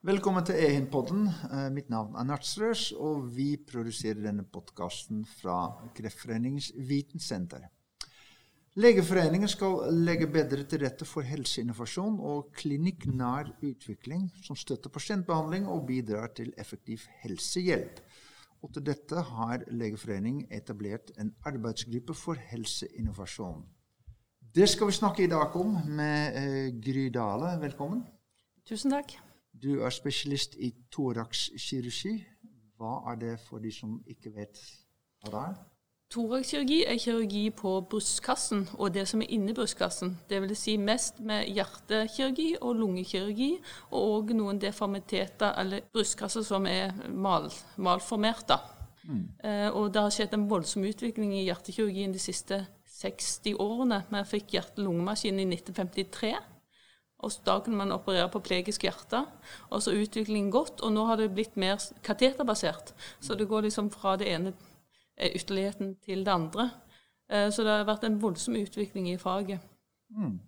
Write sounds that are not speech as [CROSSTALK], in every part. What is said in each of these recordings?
Velkommen til Ehin-podden. Eh, mitt navn er Nartsrøs, og vi produserer denne podkasten fra Kreftforeningens vitensenter. Legeforeningen skal legge bedre til rette for helseinnovasjon og klinikknær utvikling som støtter pasientbehandling og bidrar til effektiv helsehjelp. Og til dette har Legeforeningen etablert en arbeidsgruppe for helseinnovasjon. Det skal vi snakke i dag om med eh, Gry Dale. Velkommen. Tusen takk. Du er spesialist i thoraxkirurgi. Hva er det for de som ikke vet hva det er? Thoraxkirurgi er kirurgi på brystkassen og det som er inni brystkassen. Dvs. Si mest med hjertekirurgi og lungekirurgi, og òg noen deformiteter eller brystkasser som er mal, malformerte. Mm. Eh, og det har skjedd en voldsom utvikling i hjertekirurgien de siste 60 årene. Vi fikk hjerte-lungemaskin i 1953. Og da kunne man operere på plegisk hjerte. Og så utviklingen gått, og nå har det blitt mer kateterbasert. Så det går liksom fra det ene eh, ytterligheten til det andre. Eh, så det har vært en voldsom utvikling i faget. Mm.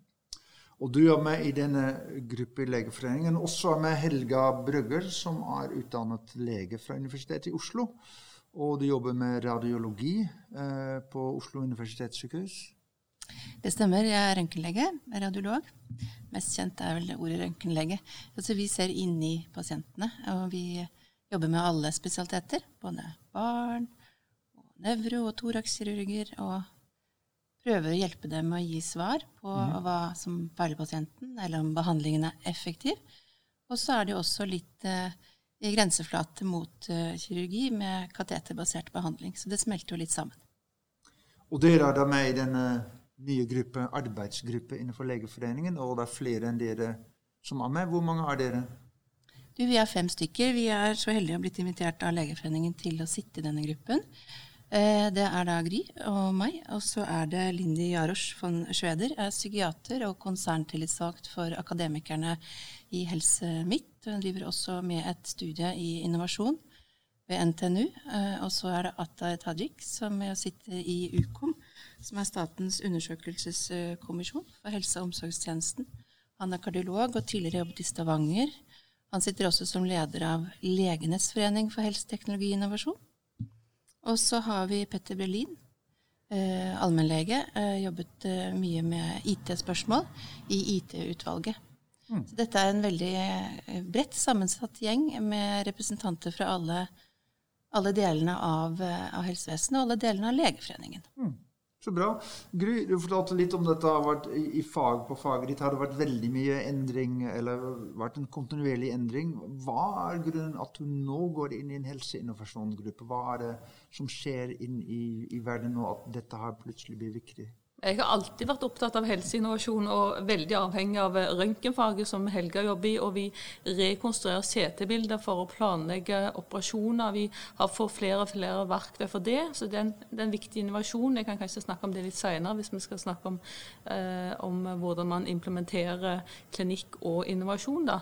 Og du er med i denne gruppa i Legeforeningen. Også med Helga Brøgger, som er utdannet lege fra Universitetet i Oslo. Og du jobber med radiologi eh, på Oslo universitetssykehus. Det stemmer. Jeg er røntgenlege, radiolog. Mest kjent er vel ordet røntgenlege. Altså, vi ser inni pasientene, og vi jobber med alle spesialiteter. Både barn, og nevro- og thoraxkirurger. Og prøver å hjelpe dem med å gi svar på mm. hva som feiler pasienten, eller om behandlingen er effektiv. Og så er det jo også litt eh, i grenseflate mot uh, kirurgi med kateterbasert behandling. Så det smelter jo litt sammen. Og dere er da med i denne nye gruppe, arbeidsgruppe innenfor Legeforeningen, og det er flere enn dere som er med. Hvor mange er dere? Du, vi er fem stykker. Vi er så heldige å ha blitt invitert av Legeforeningen til å sitte i denne gruppen. Eh, det er da Gry og meg, og så er det Lindy Jarosch von Schweder, er psykiater og konserntillitsvalgt for Akademikerne i Helse Midt. Hun driver også med et studie i innovasjon ved NTNU. Eh, og så er det Atta Tajik, som sitter i Ukom, som er Statens undersøkelseskommisjon for helse- og omsorgstjenesten. Han er kardiolog og tidligere jobbet i Stavanger. Han sitter også som leder av Legenes forening for helseteknologi og innovasjon. Og så har vi Petter Berlin, eh, allmennlege. Eh, jobbet eh, mye med IT-spørsmål i IT-utvalget. Mm. Så dette er en veldig eh, bredt sammensatt gjeng med representanter fra alle, alle delene av, av helsevesenet og alle delene av Legeforeningen. Mm. Så bra. Gry, du fortalte litt om dette har vært i fag på faget ditt. Har det vært veldig mye endring, eller vært en kontinuerlig endring? Hva er grunnen at du nå går inn i en helseinnovasjonsgruppe? Hva er det som skjer inn i, i verden nå at dette har plutselig blitt viktig? Jeg har alltid vært opptatt av helseinnovasjon og veldig avhengig av røntgenfaget som Helga jobber i. Og vi rekonstruerer CT-bilder for å planlegge operasjoner. Vi har fått flere og flere verktøy for det. Så det er en, det er en viktig innovasjon. Jeg kan kanskje snakke om det litt senere, hvis vi skal snakke om, eh, om hvordan man implementerer klinikk og innovasjon. da.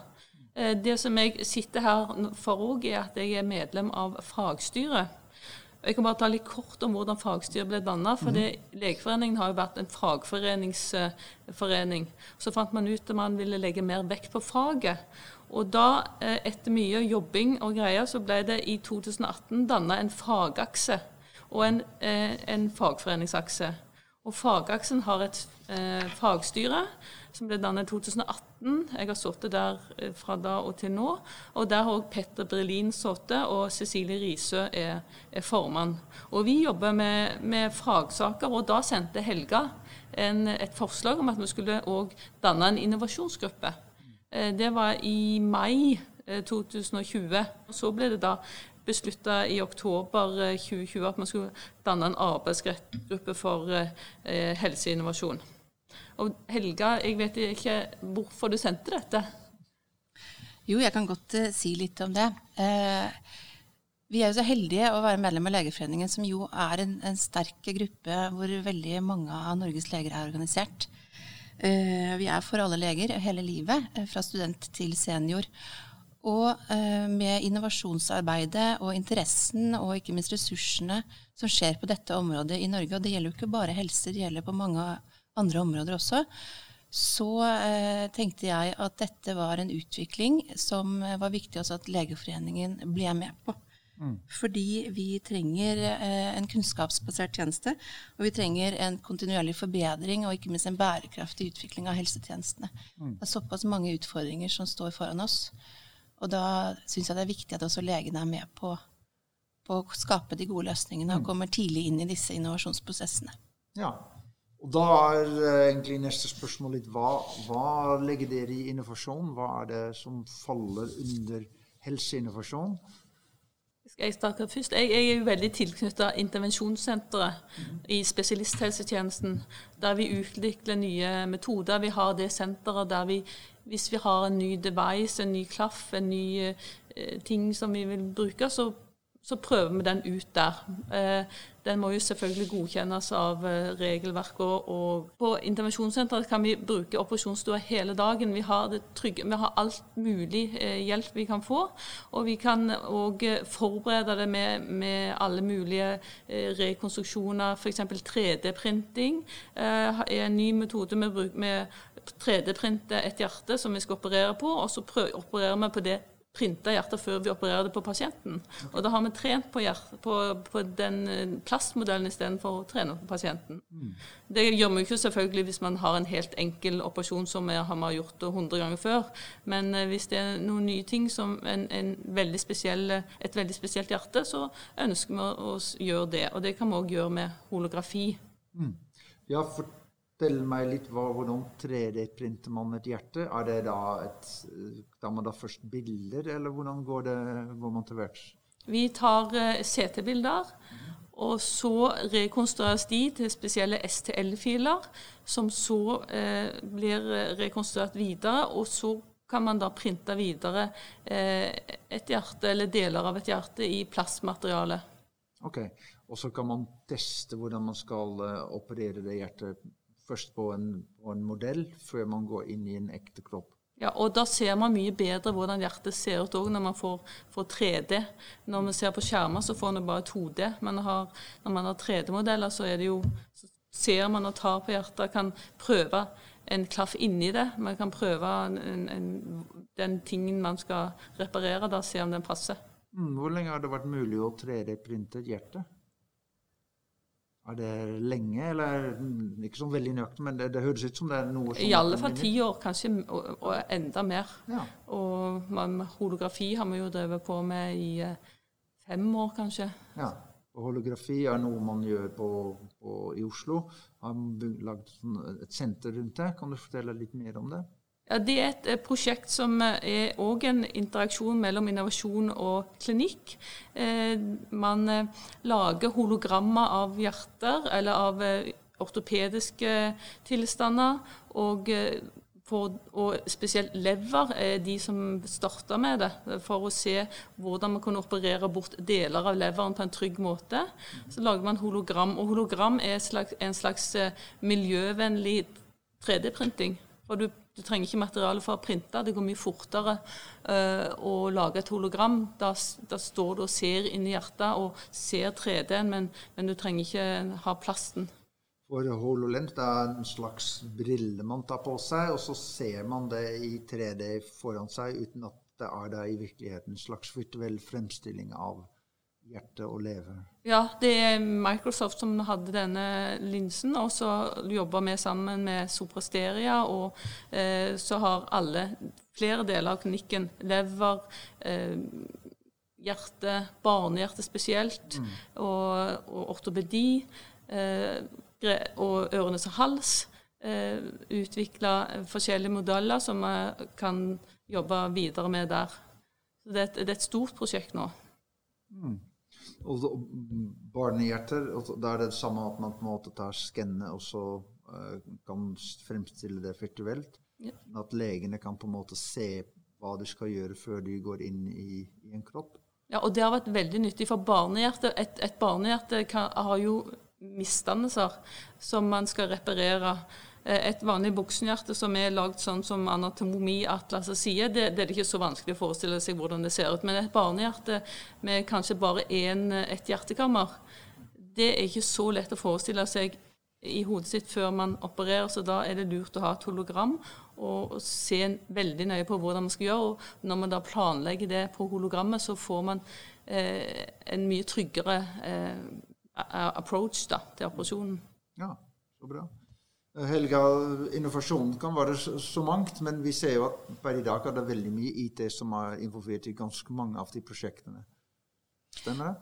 Eh, det som jeg sitter her for òg, er at jeg er medlem av fagstyret. Jeg kan bare ta litt kort om hvordan fagstyret ble danna. For mm. Legeforeningen har jo vært en fagforeningsforening. Så fant man ut at man ville legge mer vekt på faget. Og da, eh, etter mye jobbing og greier, så ble det i 2018 danna en fagakse og en, eh, en fagforeningsakse. Og fagaksen har et eh, fagstyre som ble dannet i 2018. Jeg har sittet der eh, fra da og til nå. Og der har òg Petter Brelin sittet, og Cecilie Risø er, er, formann. Og vi jobber med, med, fagsaker, og da sendte Helga en, et forslag om at vi skulle òg danne en innovasjonsgruppe. Eh, det var i mai 2020. Eh, og så ble det da beslutta i oktober 2020 at man skulle danne en arbeidsgruppe for helseinnovasjon. Og Helga, jeg vet ikke hvorfor du sendte dette? Jo, jeg kan godt uh, si litt om det. Uh, vi er jo så heldige å være medlem av Legeforeningen, som jo er en, en sterk gruppe hvor veldig mange av Norges leger er organisert. Uh, vi er for alle leger hele livet, fra student til senior. Og med innovasjonsarbeidet og interessen og ikke minst ressursene som skjer på dette området i Norge, og det gjelder jo ikke bare helse, det gjelder på mange andre områder også, så eh, tenkte jeg at dette var en utvikling som eh, var viktig også at Legeforeningen ble med på. Mm. Fordi vi trenger eh, en kunnskapsbasert tjeneste, og vi trenger en kontinuerlig forbedring og ikke minst en bærekraftig utvikling av helsetjenestene. Mm. Det er såpass mange utfordringer som står foran oss. Og da syns jeg det er viktig at også legene er med på, på å skape de gode løsningene og mm. kommer tidlig inn i disse innovasjonsprosessene. Ja, og da er uh, egentlig neste spørsmål litt hva, hva, legger dere i innovasjon? Hva er det som faller under helseinnovasjon? Skal jeg starte først? Jeg, jeg er jo veldig tilknyttet intervensjonssenteret mm. i spesialisthelsetjenesten, der vi utvikler nye metoder. Vi har det senteret der vi, hvis vi har en ny device, en ny klaff, en ny eh, ting som vi vil bruke, så så prøver vi den ut der. Eh, den må jo selvfølgelig godkjennes av eh, regelverket. Og på intervensjonssenteret kan vi bruke operasjonsstua hele dagen. Vi har, trygge, vi har, alt mulig eh, hjelp vi kan få. Og vi kan òg forberede det med, med, alle mulige rekonstruksjoner, f.eks. 3D-printing er en ny metode vi bruker med 3D-printe et hjerte som vi skal operere på, og så opererer vi på det printa hjertet før vi opererer det på pasienten. Og da har vi trent på, hjerte, på, på den eh, plastmodellen istedenfor å trene på pasienten. Mm. Det gjør vi ikke selvfølgelig hvis man har en helt enkel operasjon som vi har gjort det 100 ganger før. Men eh, hvis det er noen nye ting som en, en veldig spesiell, et veldig spesielt hjerte, så ønsker vi å gjøre det. Og det kan vi òg gjøre med holografi. Mm. Ja, for Fortell meg litt hva, hvordan 3D-printer man et hjerte. Er det da et Da man da først bilder, eller hvordan går, det, går man til verks? Vi tar eh, CT-bilder, og så rekonstrueres de til spesielle STL-filer, som så eh, blir rekonstruert videre, og så kan man da printe videre eh, et hjerte eller deler av et hjerte i plastmateriale. Ok, Og så kan man teste hvordan man skal operere det hjertet først på en, på en, modell før man går inn i en ekte kropp. Ja, og Da ser man mye bedre hvordan hjertet ser ut òg når man får, får, 3D. Når vi ser på skjermer, så får man bare 2D. Men har, når man har 3D-modeller, så så ser man og tar på hjertet, kan prøve en klaff inni det. Man kan prøve en, en, den tingen man skal reparere, da se om den passer. Mm, hvor lenge har det vært mulig å 3D-printe et hjerte? Er det lenge, eller ikke sånn veldig nøyaktig, men det, det, høres ut som det er noe som I alle fall ti år, kanskje, og, og enda mer. Ja. Og man, holografi har vi jo drevet på med i eh, fem år, kanskje. Ja. Og holografi er noe man gjør på, på, i Oslo. Har lagd sånn, et senter rundt det. Kan du fortelle litt mer om det? Ja, Det er et eh, prosjekt som eh, er òg en interaksjon mellom innovasjon og klinikk. Eh, man lager hologrammer av hjerter eller av ortopediske tilstander. Og, og spesielt lever er de som starta med det, for å se hvordan man kunne operere bort deler av leveren på en trygg måte. Så lager man hologram. Og hologram er en slags miljøvennlig 3D-printing. Og du du trenger ikke materiale for å printe. Det går mye fortere uh, å lage et hologram. Da, da, står du og ser inn i hjertet og ser 3D-en, men, men, du trenger ikke ha plasten. For HoloLens det er en slags brille man tar på seg, og så ser man det i 3D foran seg uten at det er der i virkeligheten en slags virtuell fremstilling av hjerte og leve. Ja, det er Microsoft som hadde denne linsen, og så jobber vi sammen med Soprasteria. Og eh, så har alle, flere deler av klinikken, lever, eh, hjerte, barnehjerte spesielt, mm. og, og, ortopedi, eh, og ørenes og hals. Eh, Utvikla forskjellige modeller som vi kan jobbe videre med der. Så det er et, det er et stort prosjekt nå. Mm. Og barnehjerter, da er det det samme at man på en måte tar skannet og så uh, kan fremstille det virtuelt. Ja. At legene kan på en måte se hva de skal gjøre før de går inn i, i en kropp. Ja, og det har vært veldig nyttig for barnehjertet. Et, et barnehjerte kan, har jo misdannelser som man skal reparere. Eh, et vanlig buksenhjerte som er lagd sånn som Anatomiatlaset sier, det, det, er det ikke så vanskelig å forestille seg hvordan det ser ut. Men et barnehjerte med kanskje bare én, et hjertekammer, det er ikke så lett å forestille seg i hodet sitt før man opererer, så da er det lurt å ha et hologram og, og se veldig nøye på hvordan man skal gjøre. Og når man da planlegger det på hologrammet, så får man eh, en mye tryggere eh, approach da, til operasjonen. Ja, så bra. Eh, Helga, innovasjon kan være så mangt, men vi ser jo at per i dag er det veldig mye IT som er involvert i ganske mange av de prosjektene. Stemmer det?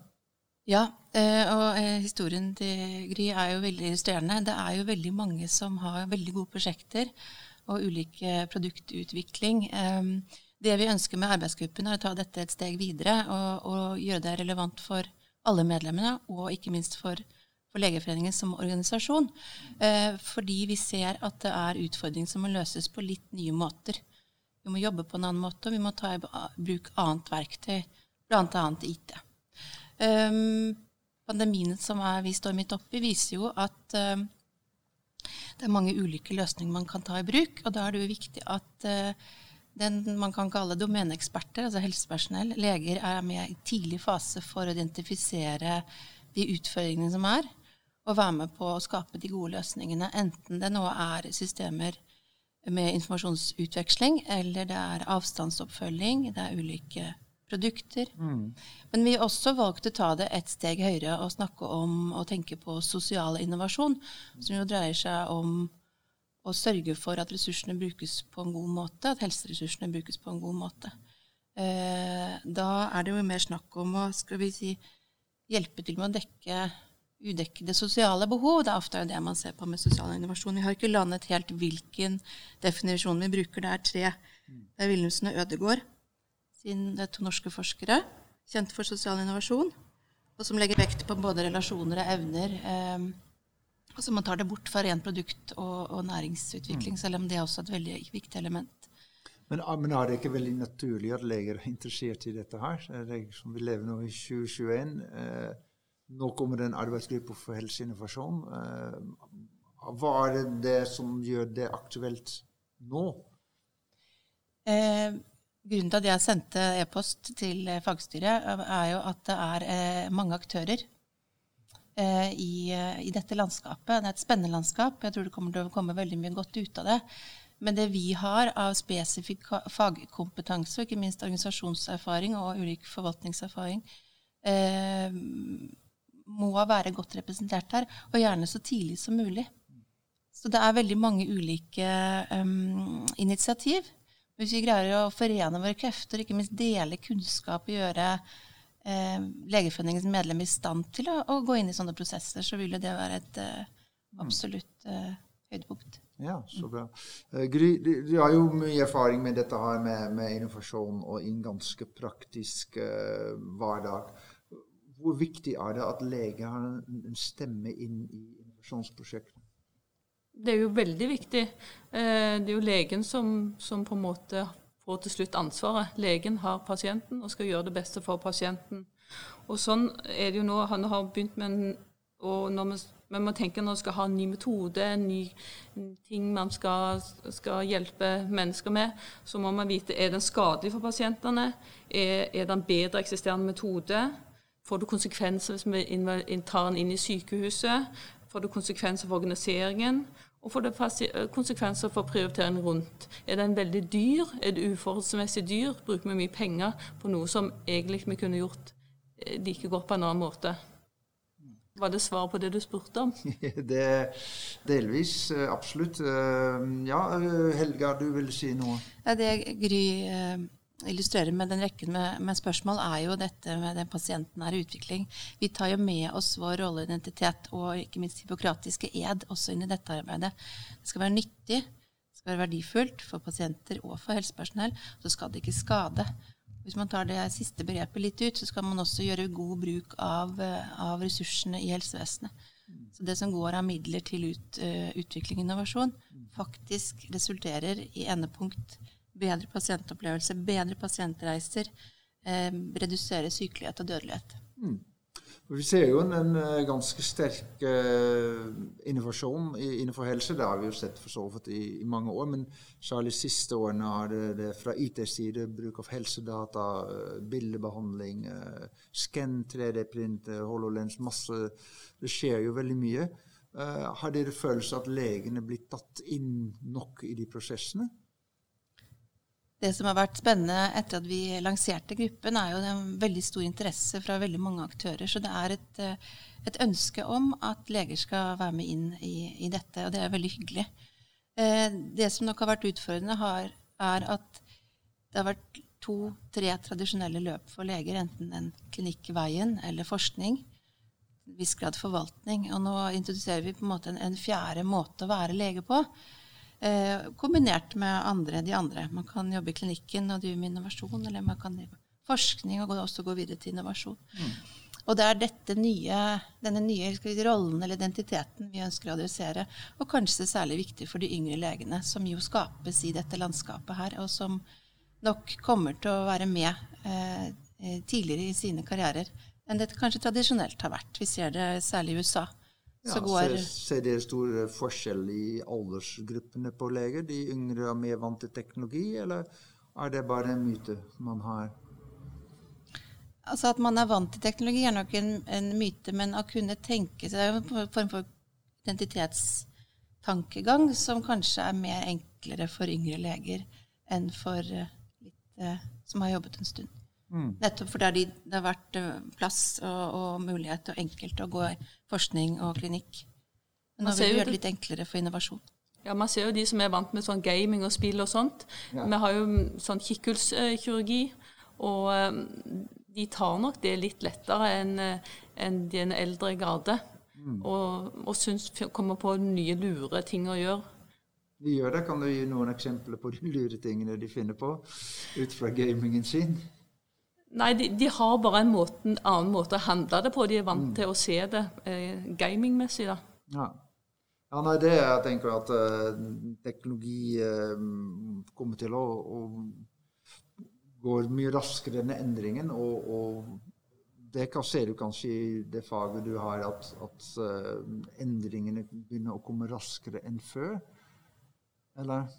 Ja, eh, og eh, historien til Gry er jo veldig illustrerende. Det er jo veldig mange som har veldig gode prosjekter og ulike produktutvikling. Ehm, det vi ønsker med arbeidsgruppen, er å ta dette et steg videre og, og gjøre det relevant for alle medlemmene, og ikke minst for, for Legeforeningen som organisasjon. Eh, fordi vi ser at det er utfordringer som må løses på litt nye måter. Vi må jobbe på en annen måte, og vi må ta i bruk annet verktøy, bl.a. IT. Um, pandemien som vi står midt oppi, viser jo at um, det er mange ulike løsninger man kan ta i bruk. Og da er det jo viktig at den man kan kalle domeneeksperter, altså helsepersonell, leger, er med i tidlig fase for å identifisere de utfordringene som er, og være med på å skape de gode løsningene. Enten det nå er systemer med informasjonsutveksling, eller det er avstandsoppfølging, det er ulike produkter. Mm. Men vi har også valgt å ta det et steg høyere og snakke om og tenke på sosial innovasjon, som jo dreier seg om å sørge for at ressursene brukes på en god måte, at helseressursene brukes på en god måte. Eh, da er det jo mer snakk om å skal vi si, hjelpe til med å dekke udekkede sosiale behov. Det er ofte det man ser på med sosial innovasjon. Vi har ikke landet helt hvilken definisjon vi bruker. Det er tre. Det er Wilhelmsen og Ødegård siden det er to norske forskere, kjent for sosial innovasjon, og som legger vekt på både relasjoner og evner. Eh, altså man tar det bort fra ren produkt- og, og næringsutvikling, mm. selv om det er også et veldig viktig element. Men, ah, men, er det ikke veldig naturlig at leger er interessert i dette her? Det som vi lever nå i 2021. Eh, nå kommer det en arbeidsgruppe for helseinnovasjon. Eh, hva er det, det som gjør det aktuelt nå? Eh, Grunnen til at jeg sendte e-post til eh, fagstyret, er jo at det er eh, mange aktører eh, i, i, dette landskapet. Det er et spennende landskap. Jeg tror det kommer til å komme veldig mye godt ut av det. Men det vi har av spesifikk fagkompetanse, og ikke minst organisasjonserfaring og ulik forvaltningserfaring, eh, må være godt representert her, og gjerne så tidlig som mulig. Så det er veldig mange ulike um, initiativ hvis vi greier å forene våre krefter, ikke minst dele kunnskap og gjøre eh, Legeforeningens medlem i stand til å, å, gå inn i sånne prosesser, så vil det være et eh, absolutt eh, høydepunkt. Ja, så bra. Uh, Gry, du, har jo mye erfaring med dette her med, med innovasjon og en ganske praktisk uh, hverdag. Hvor viktig er det at leger har en, stemme inn i innovasjonsprosjektet? det er jo veldig viktig. Eh, det er jo legen som, som, på en måte får til slutt ansvaret. Legen har pasienten og skal gjøre det beste for pasienten. Og sånn er det jo nå. Han har begynt med en og når vi, men man tenker når man skal ha en ny metode, en ny ting man skal, skal, hjelpe mennesker med, så må man vite er den skadelig for pasientene. Er, er det en bedre eksisterende metode? Får det konsekvenser hvis vi tar den inn i sykehuset? Får det konsekvenser for organiseringen? Og får det eh, konsekvenser for prioritering rundt. Er den veldig dyr? Er det uforholdsmessig dyr? Bruker vi mye penger på noe som egentlig vi kunne gjort eh, like godt på en annen måte? Var det svar på det du spurte om? [LAUGHS] det Delvis, eh, absolutt. Ja, Helga, du vil si noe? Ja, det Gry illustrerer med den rekken med, med, spørsmål, er jo dette med den pasienten i utvikling. Vi tar jo med oss vår rolleidentitet og ikke minst hippokratiske ed også inn i dette arbeidet. Det skal være nyttig, det skal være verdifullt for pasienter og for helsepersonell. Så skal det ikke skade. Hvis man tar det siste begrepet litt ut, så skal man også gjøre god bruk av, av ressursene i helsevesenet. Så det som går av midler til ut, uh, utvikling og innovasjon, faktisk resulterer i endepunkt bedre pasientopplevelse, bedre pasientreiser, eh, redusere sykelighet og dødelighet. Mm. Vi ser jo en, en eh, ganske sterk uh, innovasjon innenfor helse. Det har vi jo sett for så vidt i, i, mange år. Men særlig de siste årene har det, det fra IT-side bruk av helsedata, uh, bildebehandling, uh, skann, 3D-print, HoloLens Masse Det skjer jo veldig mye. Eh, har dere følelse at legene blir tatt inn nok i de prosessene? Det som har vært spennende etter at vi lanserte gruppen, er jo en veldig stor interesse fra veldig mange aktører. Så det er et, eh, et ønske om at leger skal være med inn i, i dette, og det er veldig hyggelig. Eh, det som nok har vært utfordrende, har, er at det har vært to-tre tradisjonelle løp for leger, enten en klinikkveien eller forskning. Viss grad forvaltning. Og nå introduserer vi på en måte en, en fjerde måte å være lege på. Eh, kombinert med andre, de andre. Man kan jobbe i klinikken og drive med innovasjon, eller man kan drive forskning og også gå videre til innovasjon. Mm. Og det er dette nye, denne nye rollen eller identiteten vi ønsker å adressere. Og kanskje særlig viktig for de yngre legene, som jo skapes i dette landskapet her, og som nok kommer til å være med eh, tidligere i sine karrierer enn det kanskje tradisjonelt har vært. Vi ser det særlig i USA. Ja, går, ser, dere stor forskjell i aldersgruppene på leger? De yngre er mer vant til teknologi, eller er det bare en myte man har? Altså At man er vant til teknologi, er nok en, en myte, men å kunne tenke seg det er en form for identitetstankegang som kanskje er mer enklere for yngre leger enn for eh, litt, eh, som har jobbet en stund. Mm. Nettopp fordi det har vært eh, plass og, og, mulighet og enkelt å gå i forskning og klinikk. Men nå vil vi gjøre det litt enklere for innovasjon. Ja, Man ser jo de som er vant med sånn gaming og spill og sånt. Ja. Vi har jo sånn kikkhullskirurgi, og eh, de tar nok det litt lettere enn eh, en den eldre garde. Mm. Og, og syns kommer på nye, lure ting å gjøre. De gjør det. Kan du gi noen eksempler på de lure tingene de finner på ut fra gamingen sin? Nei, de, de, har bare en, måte, en, annen måte å handle det på. De er vant mm. til å se det eh, gamingmessig, da. Ja. ja. nei, det jeg tenker at eh, teknologi eh, kommer til å, å gå mye raskere enn endringen. Og, og det kan, ser du kanskje i det faget du har, at, at uh, endringene begynner å komme raskere enn før. Eller?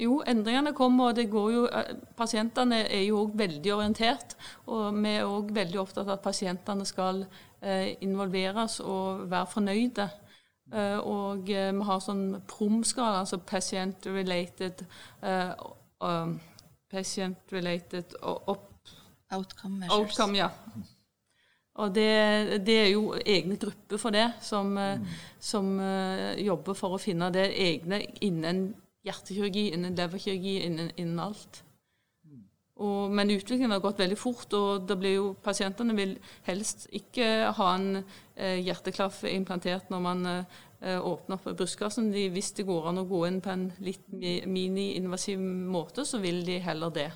Jo, endringene kommer, og det går jo eh, Pasientene er jo òg veldig orientert. Og vi er òg veldig opptatt av at pasientene skal eh, involveres og være fornøyde. Eh, og vi har sånn PROM-skala, altså Patient Related um, Patient Related op, Outcome measures. Outcome, ja. Og det, det, er jo egne grupper for det, som, mm. som jobber for å finne det egne innen hjertekirurgi, innen leverkirurgi, innen, innen alt. Og, men utviklingen har gått veldig fort, og jo, pasientene vil helst ikke ha en eh, hjerteklaff implantert når man eh, åpner opp brystkassen. De, hvis det går an å gå inn på en litt mini-invasiv måte, så vil de heller det.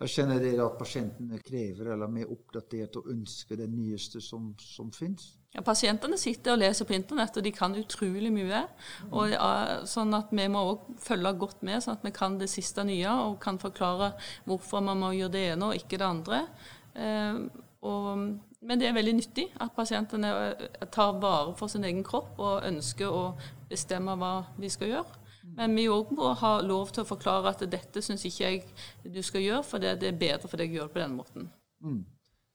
Jeg kjenner dere at pasientene krever eller er mer oppdatert og ønsker det nyeste som, som finnes? Ja, pasientene sitter og leser på internett, og de kan utrolig mye. Og, sånn at Vi må òg følge godt med, sånn at vi kan det siste nye og kan forklare hvorfor man må gjøre det ene og ikke det andre. Eh, og, men det er veldig nyttig at pasientene eh, tar vare for sin egen kropp og ønsker å bestemme hva de skal gjøre. Men vi òg må ha lov til å forklare at dette syns ikke jeg du skal gjøre, for det, er bedre for deg å gjøre det på den måten. Mm.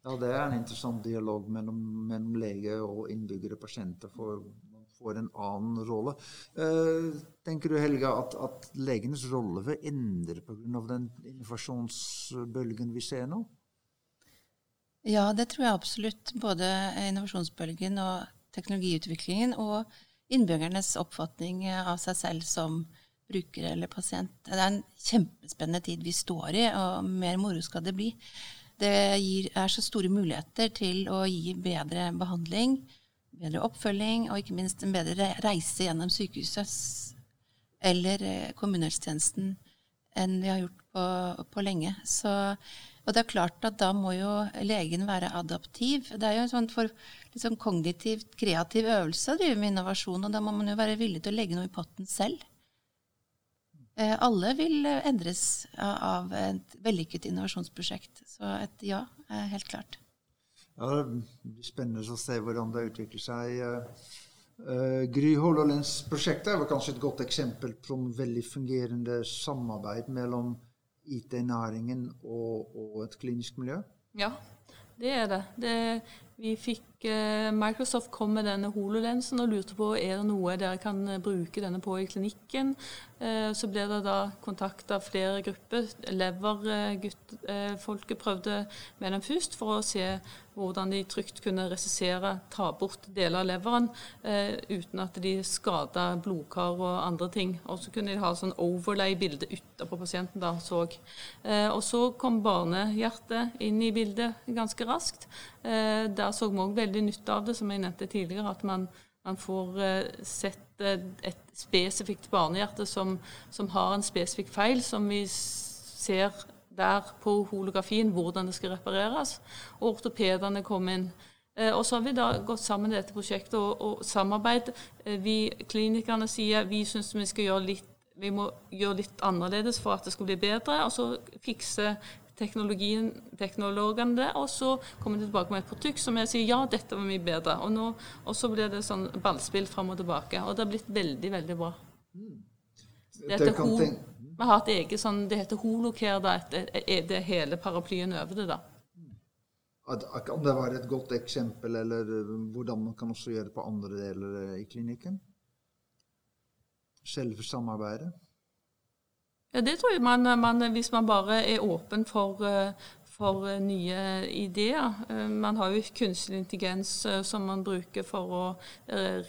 Ja, det er en interessant dialog mellom, mellom lege og innbyggere, pasienter, for man får en annen rolle. Eh, tenker du, Helga, at, at legenes rolle vil endre pga. den innovasjonsbølgen vi ser nå? Ja, det tror jeg absolutt. Både innovasjonsbølgen og teknologiutviklingen og innbyggernes oppfatning av seg selv som bruker eller pasient. Det er en kjempespennende tid vi står i, og mer moro skal det bli. Det gir, er så store muligheter til å gi bedre behandling, bedre oppfølging og ikke minst en bedre reise gjennom sykehuset eller eh, kommunehelsetjenesten enn vi har gjort på, på lenge. Så, og det er klart at da må jo legen være adaptiv. Det er jo en sånn for, liksom kognitivt kreativ øvelse å drive med innovasjon, og da må man jo være villig til å legge noe i potten selv. Eh, alle vil endres av et vellykket innovasjonsprosjekt. Så et ja helt klart. Ja, Det blir spennende å se hvordan det utvikler seg. Uh, Gry Hololens prosjekt er kanskje et godt eksempel på en veldig fungerende samarbeid mellom IT-næringen og, og, et klinisk miljø? Ja, det er det. det vi fikk eh, Microsoft kom med denne hololensen og lurte på er det noe dere kan eh, bruke denne på i klinikken. Eh, så ble det da kontakta flere grupper. Leverfolket prøvde med den først for å se hvordan de trygt kunne resissere, ta bort deler av leveren uten at de skada blodkar og andre ting. Og så kunne de ha sånn overlay-bilde utapå pasienten. da, så. Og så kom barnehjertet inn i bildet ganske raskt. Der så vi òg veldig nytte av det, som jeg nevnte tidligere. At man, man får eh, sett eh, et spesifikt barnehjerte som, som, har en spesifikk feil, som vi ser der på holografien hvordan det skal repareres. Og ortopedene kom inn. Eh, og så har vi da gått sammen i dette prosjektet og, og samarbeid. Vi klinikerne sier vi syns vi skal gjøre litt vi må gjøre litt annerledes for at det skal bli bedre. Og så fikse teknologien, teknologene det, og så kommer de tilbake med et produkt som jeg sier ja, dette var mye bedre. Og, nå, og så blir det sånn ballspill fram og tilbake. Og det har blitt veldig, veldig bra. Mm. Det heter ho vi har et eget sånn, det heter Holocare, da, det er hele paraplyen over det. da. Kan det være et godt eksempel, eller hvordan man kan også gjøre det på andre deler i klinikken? Selve samarbeidet? Ja, det tror jeg man, man Hvis man bare er åpen for, eh, for eh, nye ideer. Eh, man har jo kunstig intelligens som man bruker for å,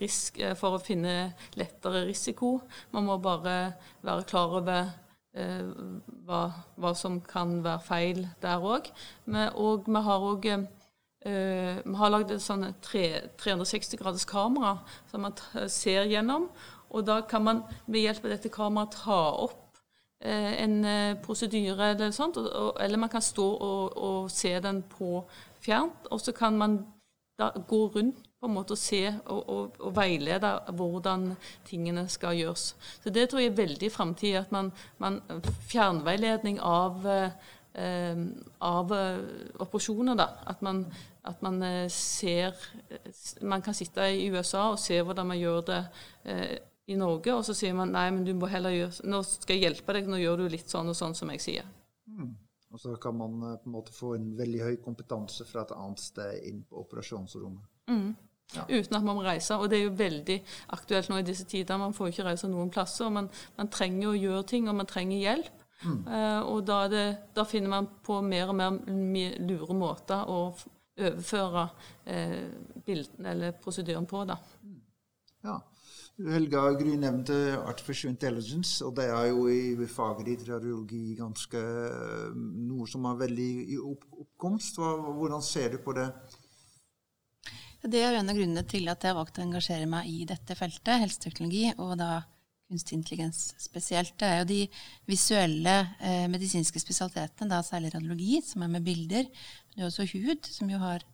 risk, for å finne lettere risiko. Man må bare være klar over hva, hva som kan være feil der òg. Og vi har òg vi har lagd et sånn 360 graders kamera som man ser gjennom. Og da kan man ved hjelp av dette kameraet ta opp Eh, en eh, prosedyre eller sånt, eller man kan stå og, og, se den på fjernt. Og så kan man da gå rundt på en måte og se og, og, og veilede hvordan tingene skal gjøres. Så det tror jeg er veldig i Fjernveiledning av, eh, av operasjoner, da. At man, at man ser Man kan sitte i USA og se hvordan man gjør det i Norge, og så sier man nei, men du må heller gjøre Nå skal jeg hjelpe deg, nå gjør du litt sånn og sånn som jeg sier. Mm. Og så kan man eh, på en måte få en veldig høy kompetanse fra et annet sted inn på operasjonsrommet. Mm. Ja. Uten at man må reise. Og det er jo veldig aktuelt nå i disse tider. Man får ikke reise noen plasser. Man, man trenger å gjøre ting, og man trenger hjelp. Mm. Uh, og da, det, da, finner man på mer og mer lure måter å overføre uh, bilden eller prosedyren på. da. Mm. Ja. Helga Gry nevnte artificial intelligence, og det er jo i faget ditt radiologi ganske noe som er veldig i oppkomst. Hvordan ser du på det? Det er en av grunnene til at jeg har valgt å engasjere meg i dette feltet, helseteknologi, og da kunstig intelligens spesielt. Det er jo de visuelle eh, medisinske spesialitetene, da særlig radiologi, som er med bilder. Men det er også hud, som jo har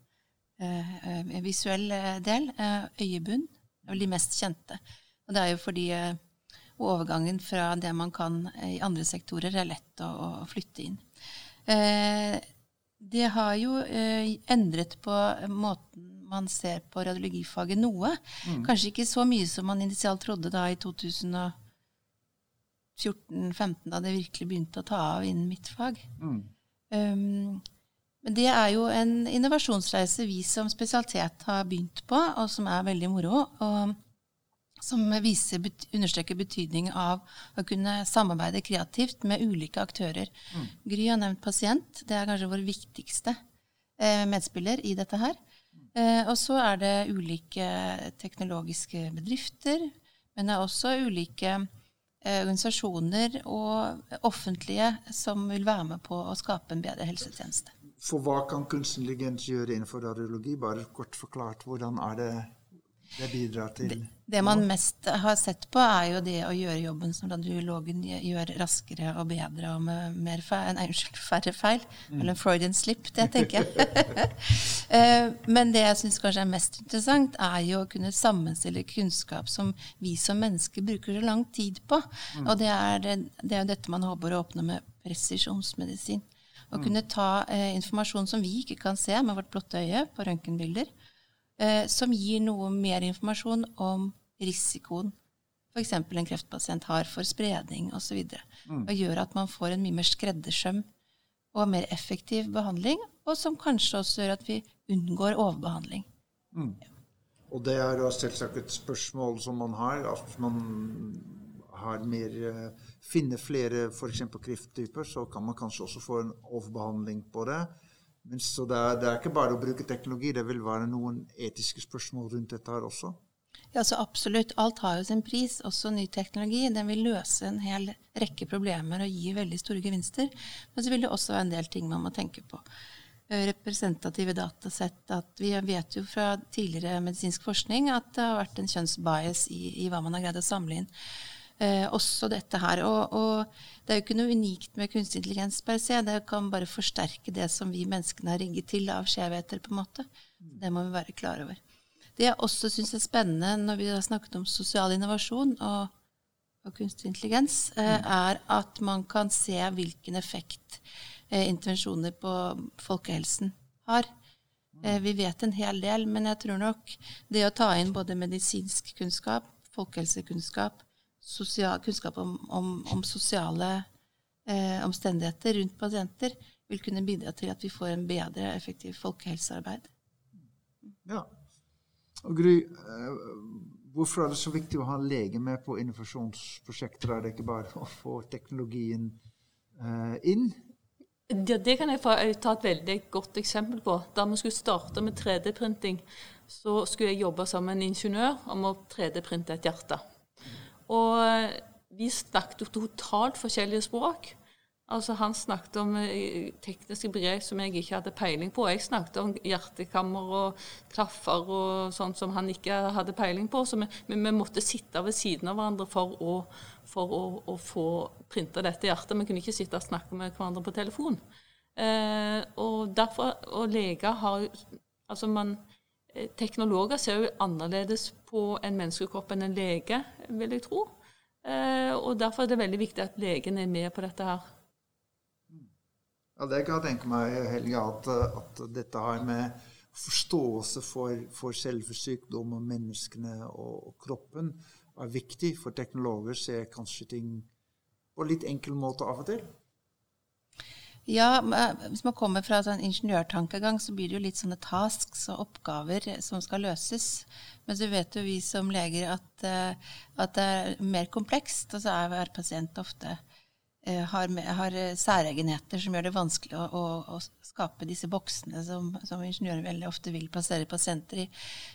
eh, eh, visuell eh, del. Eh, øyebunn vel de mest kjente. Og det er jo fordi eh, overgangen fra det man kan i andre sektorer, er lett å, å flytte inn. Eh, det har jo eh, endret på måten man ser på radiologifaget noe. Mm. Kanskje ikke så mye som man initialt trodde da i 2014-2015, da det virkelig begynte å ta av innen mitt fag. Mm. Um, men det er jo en innovasjonsreise vi som spesialitet har begynt på, og som er veldig moro. og som viser, understreker betydning av å kunne samarbeide kreativt med ulike aktører. Mm. Gry har nevnt pasient. Det er kanskje vår viktigste eh, medspiller i dette her. Eh, og så er det ulike teknologiske bedrifter, men det er også ulike eh, organisasjoner og offentlige som vil være med på å skape en bedre helsetjeneste. For hva kan kunstig intelligens gjøre innenfor radiologi? Bare kort forklart, hvordan er det det bidrar til det, det, man mest har sett på, er jo det å gjøre jobben som radiologen gjør raskere og bedre og med feil, nei, unnskyld, færre feil. Mm. Eller Freudian slip, det tenker jeg. [LAUGHS] Eh, men det jeg syns kanskje er mest interessant, er jo å kunne sammenstille kunnskap som vi som mennesker bruker så lang tid på. Mm. Og det er, det, det er jo dette man håper å åpne med presisjonsmedisin. Å mm. kunne ta eh, informasjon som vi ikke kan se med vårt blotte øye på røntgenbilder, eh, som gir noe mer informasjon om risikoen f.eks. en kreftpasient har for spredning osv. Og, så mm. og gjør at man får en mye mer skreddersøm og mer effektiv behandling, og som kanskje også gjør at vi unngår overbehandling. Mm. Og det er da selvsagt et spørsmål som man har. at man har mer, eh, finner flere f.eks. krefttyper, så kan man kanskje også få en overbehandling på det. Men så det er, det er, ikke bare å bruke teknologi, det vil være noen etiske spørsmål rundt dette her også. Ja, så absolutt. Alt har jo sin pris, også ny teknologi. Den vil løse en hel rekke problemer og gi veldig store gevinster. Men så vil det også være en del ting man må tenke på. Eh, representative datasett. At vi vet jo fra tidligere medisinsk forskning at det har vært en kjønnsbias i, i hva man har greid å samle inn. Eh, også dette her. Og, og, det er jo ikke noe unikt med kunstig intelligens per se. Det kan bare forsterke det som vi menneskene har rigget til av skjevheter, på en måte. Det må vi være klar over. Det jeg også syns er spennende når vi har snakket om sosial innovasjon og, og kunstig intelligens, eh, mm. er at man kan se hvilken effekt eh, intervensjoner på folkehelsen har. Eh, vi vet en hel del, men jeg tror nok det å ta inn både medisinsk kunnskap, folkehelsekunnskap, sosial, kunnskap om, om, om sosiale eh, omstendigheter rundt pasienter, vil kunne bidra til at vi får en bedre, effektiv folkehelsearbeid. Ja. Og Gry, eh, hvorfor er det så viktig å ha en lege med på innovasjonsprosjekter? Er det ikke bare å få teknologien eh, inn? Ja, det kan jeg ta et veldig godt eksempel på. Da vi skulle starte med 3D-printing, så skulle jeg jobbe sammen med en ingeniør om å 3D-printe et hjerte. Og vi snakket jo totalt forskjellige språk. Altså Han snakket om eh, tekniske begrep som jeg ikke hadde peiling på. Jeg snakket om hjertekammer og klaffer og sånt som han ikke hadde peiling på. Så vi, vi måtte sitte ved siden av hverandre for å, for å, å få printa dette hjertet. Vi kunne ikke sitte og snakke med hverandre på telefon. Eh, og derfor, og leger har Altså man eh, Teknologer ser jo annerledes på en menneskekropp enn en lege, vil jeg tro. Eh, og derfor er det veldig viktig at legen er med på dette her. Ja, Det kan jeg tenke meg, Helge, at, at dette har med forståelse for, for selve sykdom og menneskene og, og, kroppen er viktig. For teknologer ser kanskje ting på litt enkel måte av og til. Ja, hvis man kommer fra en ingeniørtankegang, så blir det jo litt sånne tasks og oppgaver som skal løses. Men så vet jo vi som leger at, eh, at det er mer komplekst, og så er hver pasient ofte Eh, har, har, eh, særegenheter som gjør det vanskelig å, å, å skape disse boksene som, som, ingeniører veldig ofte vil plassere pasienter i.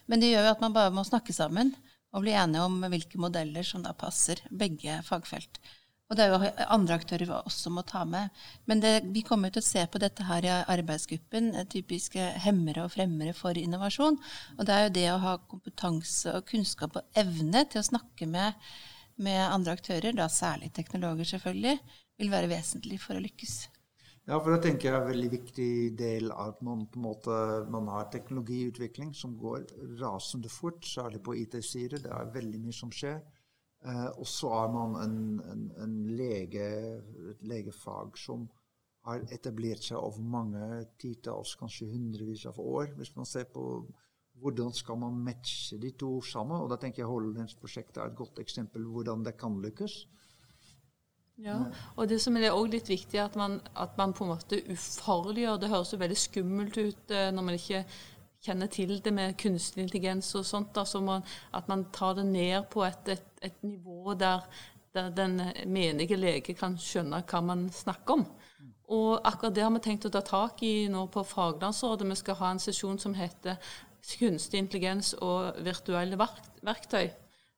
Men det gjør jo at man bare må snakke sammen og bli enige om hvilke modeller som da passer begge fagfelt. Og det er jo andre aktører vi også må ta med. Men det, vi kommer til å se på dette her i arbeidsgruppen, eh, typiske hemmere og fremmere for innovasjon. Og det er jo det å ha kompetanse og kunnskap og evne til å snakke med med andre aktører, da særlig teknologer selvfølgelig, vil være vesentlig for å lykkes. Ja, for det tenker jeg er en veldig viktig del av at man på en måte man har teknologiutvikling som går rasende fort, særlig på IT-sider. Det er veldig mye som skjer. Eh, og så har man en, en, en lege, et legefag som har etablert seg over mange titalls, kanskje hundrevis av år. Hvis man ser på hvordan skal man matche de to sammen? Og da tenker jeg HoloLens-prosjektet er et godt eksempel hvordan det kan lykkes. Ja, og det som er også litt viktig, at man, at man på en måte ufarliggjør Det høres jo veldig skummelt ut eh, når man ikke kjenner til det med kunstig intelligens og sånt. Da, man, at man tar det ned på et, et, et nivå der, der, den menige lege kan skjønne hva man snakker om. Og akkurat det har vi tenkt å ta tak i nå på Faglandsrådet. Vi skal ha en sesjon som heter kunstig intelligens og virtuelle verktøy.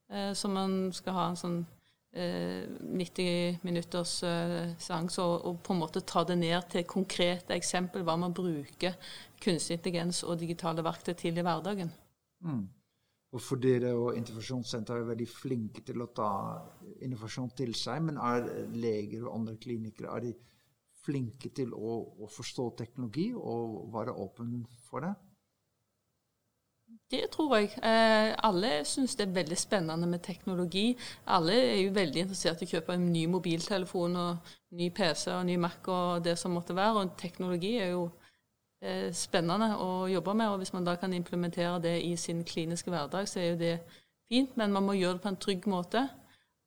Eh, så man skal ha en sånn eh, 90 minutters eh, seanse og, på en måte ta det ned til konkrete eksempel hva man bruker kunstig intelligens og digitale verktøy til i hverdagen. Mm. Og for dere og Intervensjonssenteret er veldig flinke til å ta innovasjon til seg, men er leger og andre klinikere er de flinke til å, å forstå teknologi og være åpen for det? Det tror jeg. Eh, alle syns det er veldig spennende med teknologi. Alle er jo veldig interessert i å kjøpe en ny mobiltelefon og ny PC og ny Mac og det som måtte være. Og teknologi er jo eh, spennende å jobbe med. Og hvis man da kan implementere det i sin kliniske hverdag, så er jo det fint. Men man må gjøre det på en trygg måte.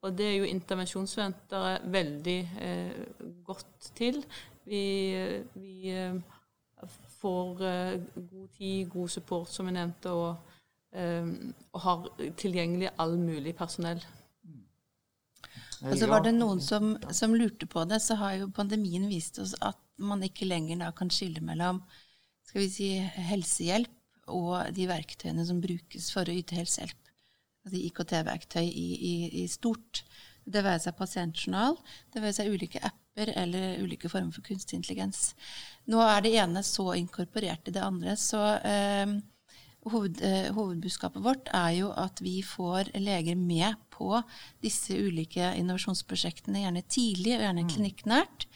Og det er jo intervensjonssenteret veldig eh, godt til. Vi, vi får god tid, god support, som jeg nevnte, og, og har tilgjengelig all mulig personell. Og så var det noen som, som, lurte på det, så har jo pandemien vist oss at man ikke lenger da kan skille mellom skal vi si, helsehjelp og de verktøyene som brukes for å yte helsehjelp. Altså IKT-verktøy i, i, i, stort. Det være seg pasientjournal, det være seg ulike apper eller ulike former for kunstig intelligens. Nå er det ene så inkorporert i det andre, så eh, hoved, eh, hovedbudskapet vårt er jo at vi får leger med på disse ulike innovasjonsprosjektene, gjerne tidlig og gjerne mm. klinikknært.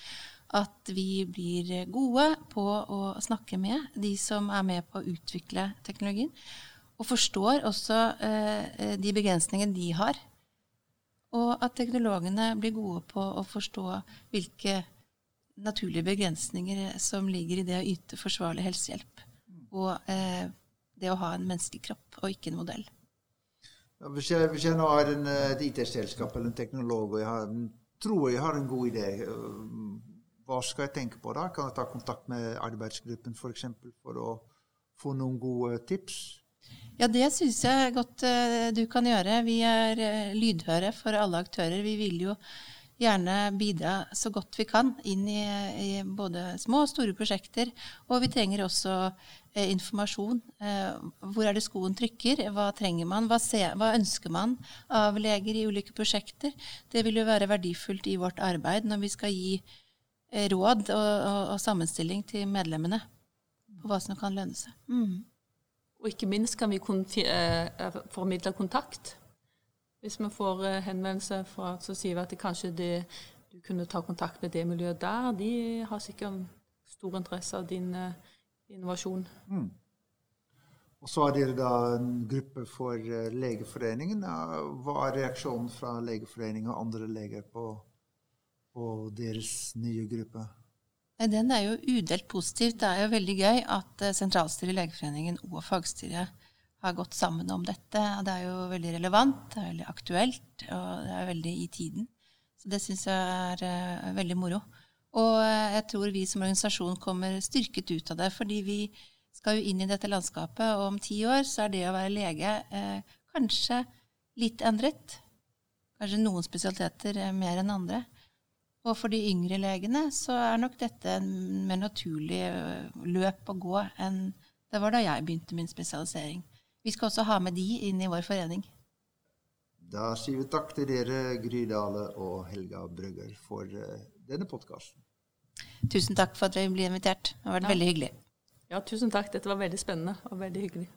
At vi blir gode på å snakke med de som er med på å utvikle teknologien. Og forstår også eh, de begrensningene de har. Og at teknologene blir gode på å forstå hvilke naturlige begrensninger som ligger i det å yte forsvarlig helsehjelp. Og eh, det å ha en menneskelig kropp, og ikke en modell. Ja, hvis, jeg, hvis, jeg, nå har en, eh, et IT-selskap eller en teknolog og jeg har, tror jeg har en god idé, eh, hva skal jeg tenke på da? Kan jeg ta kontakt med arbeidsgruppen f.eks. For, for å få noen gode tips? Ja, det syns jeg godt uh, du kan gjøre. Vi er uh, lydhøre for alle aktører. Vi vil jo gjerne bidra så godt vi kan inn i, i både små og store prosjekter. Og vi trenger også eh, informasjon. Eh, hvor er det skoen trykker? Hva trenger man? Hva, se, hva, ønsker man av leger i ulike prosjekter? Det vil jo være verdifullt i vårt arbeid når vi skal gi eh, råd og, og, og, sammenstilling til medlemmene på hva som kan lønne seg. Mm. Og ikke minst kan vi eh, formidle kontakt hvis vi får henvendelser henvendelse fra, så sier vi at kanskje det, du kunne ta kontakt med det miljøet der. De har sikkert stor interesse av din innovasjon. Mm. Og så har dere da en gruppe for Legeforeningen. Hva er reaksjonen fra Legeforeningen og andre leger på, på deres nye gruppe? Den er jo udelt positivt. Det er jo veldig gøy at sentralstyret i Legeforeningen og fagstyret har gått sammen om dette. Det er jo veldig relevant, det er veldig aktuelt, og det er veldig i tiden. Så det syns jeg er uh, veldig moro. Og uh, jeg tror vi som organisasjon kommer styrket ut av det, fordi vi skal jo inn i dette landskapet, og om ti år så er det å være lege eh, kanskje litt endret. Kanskje noen spesialiteter mer enn andre. Og for de yngre legene så er nok dette en mer naturlig løp å gå enn det var da jeg begynte min spesialisering. Vi skal også ha med de inn i vår forening. Da sier vi takk til dere, Gry Dale og Helga Brøgger, for uh, denne podkasten. Tusen takk for at dere ble invitert. Det har vært ja. veldig hyggelig. Ja, tusen takk. Dette var veldig spennende og veldig hyggelig.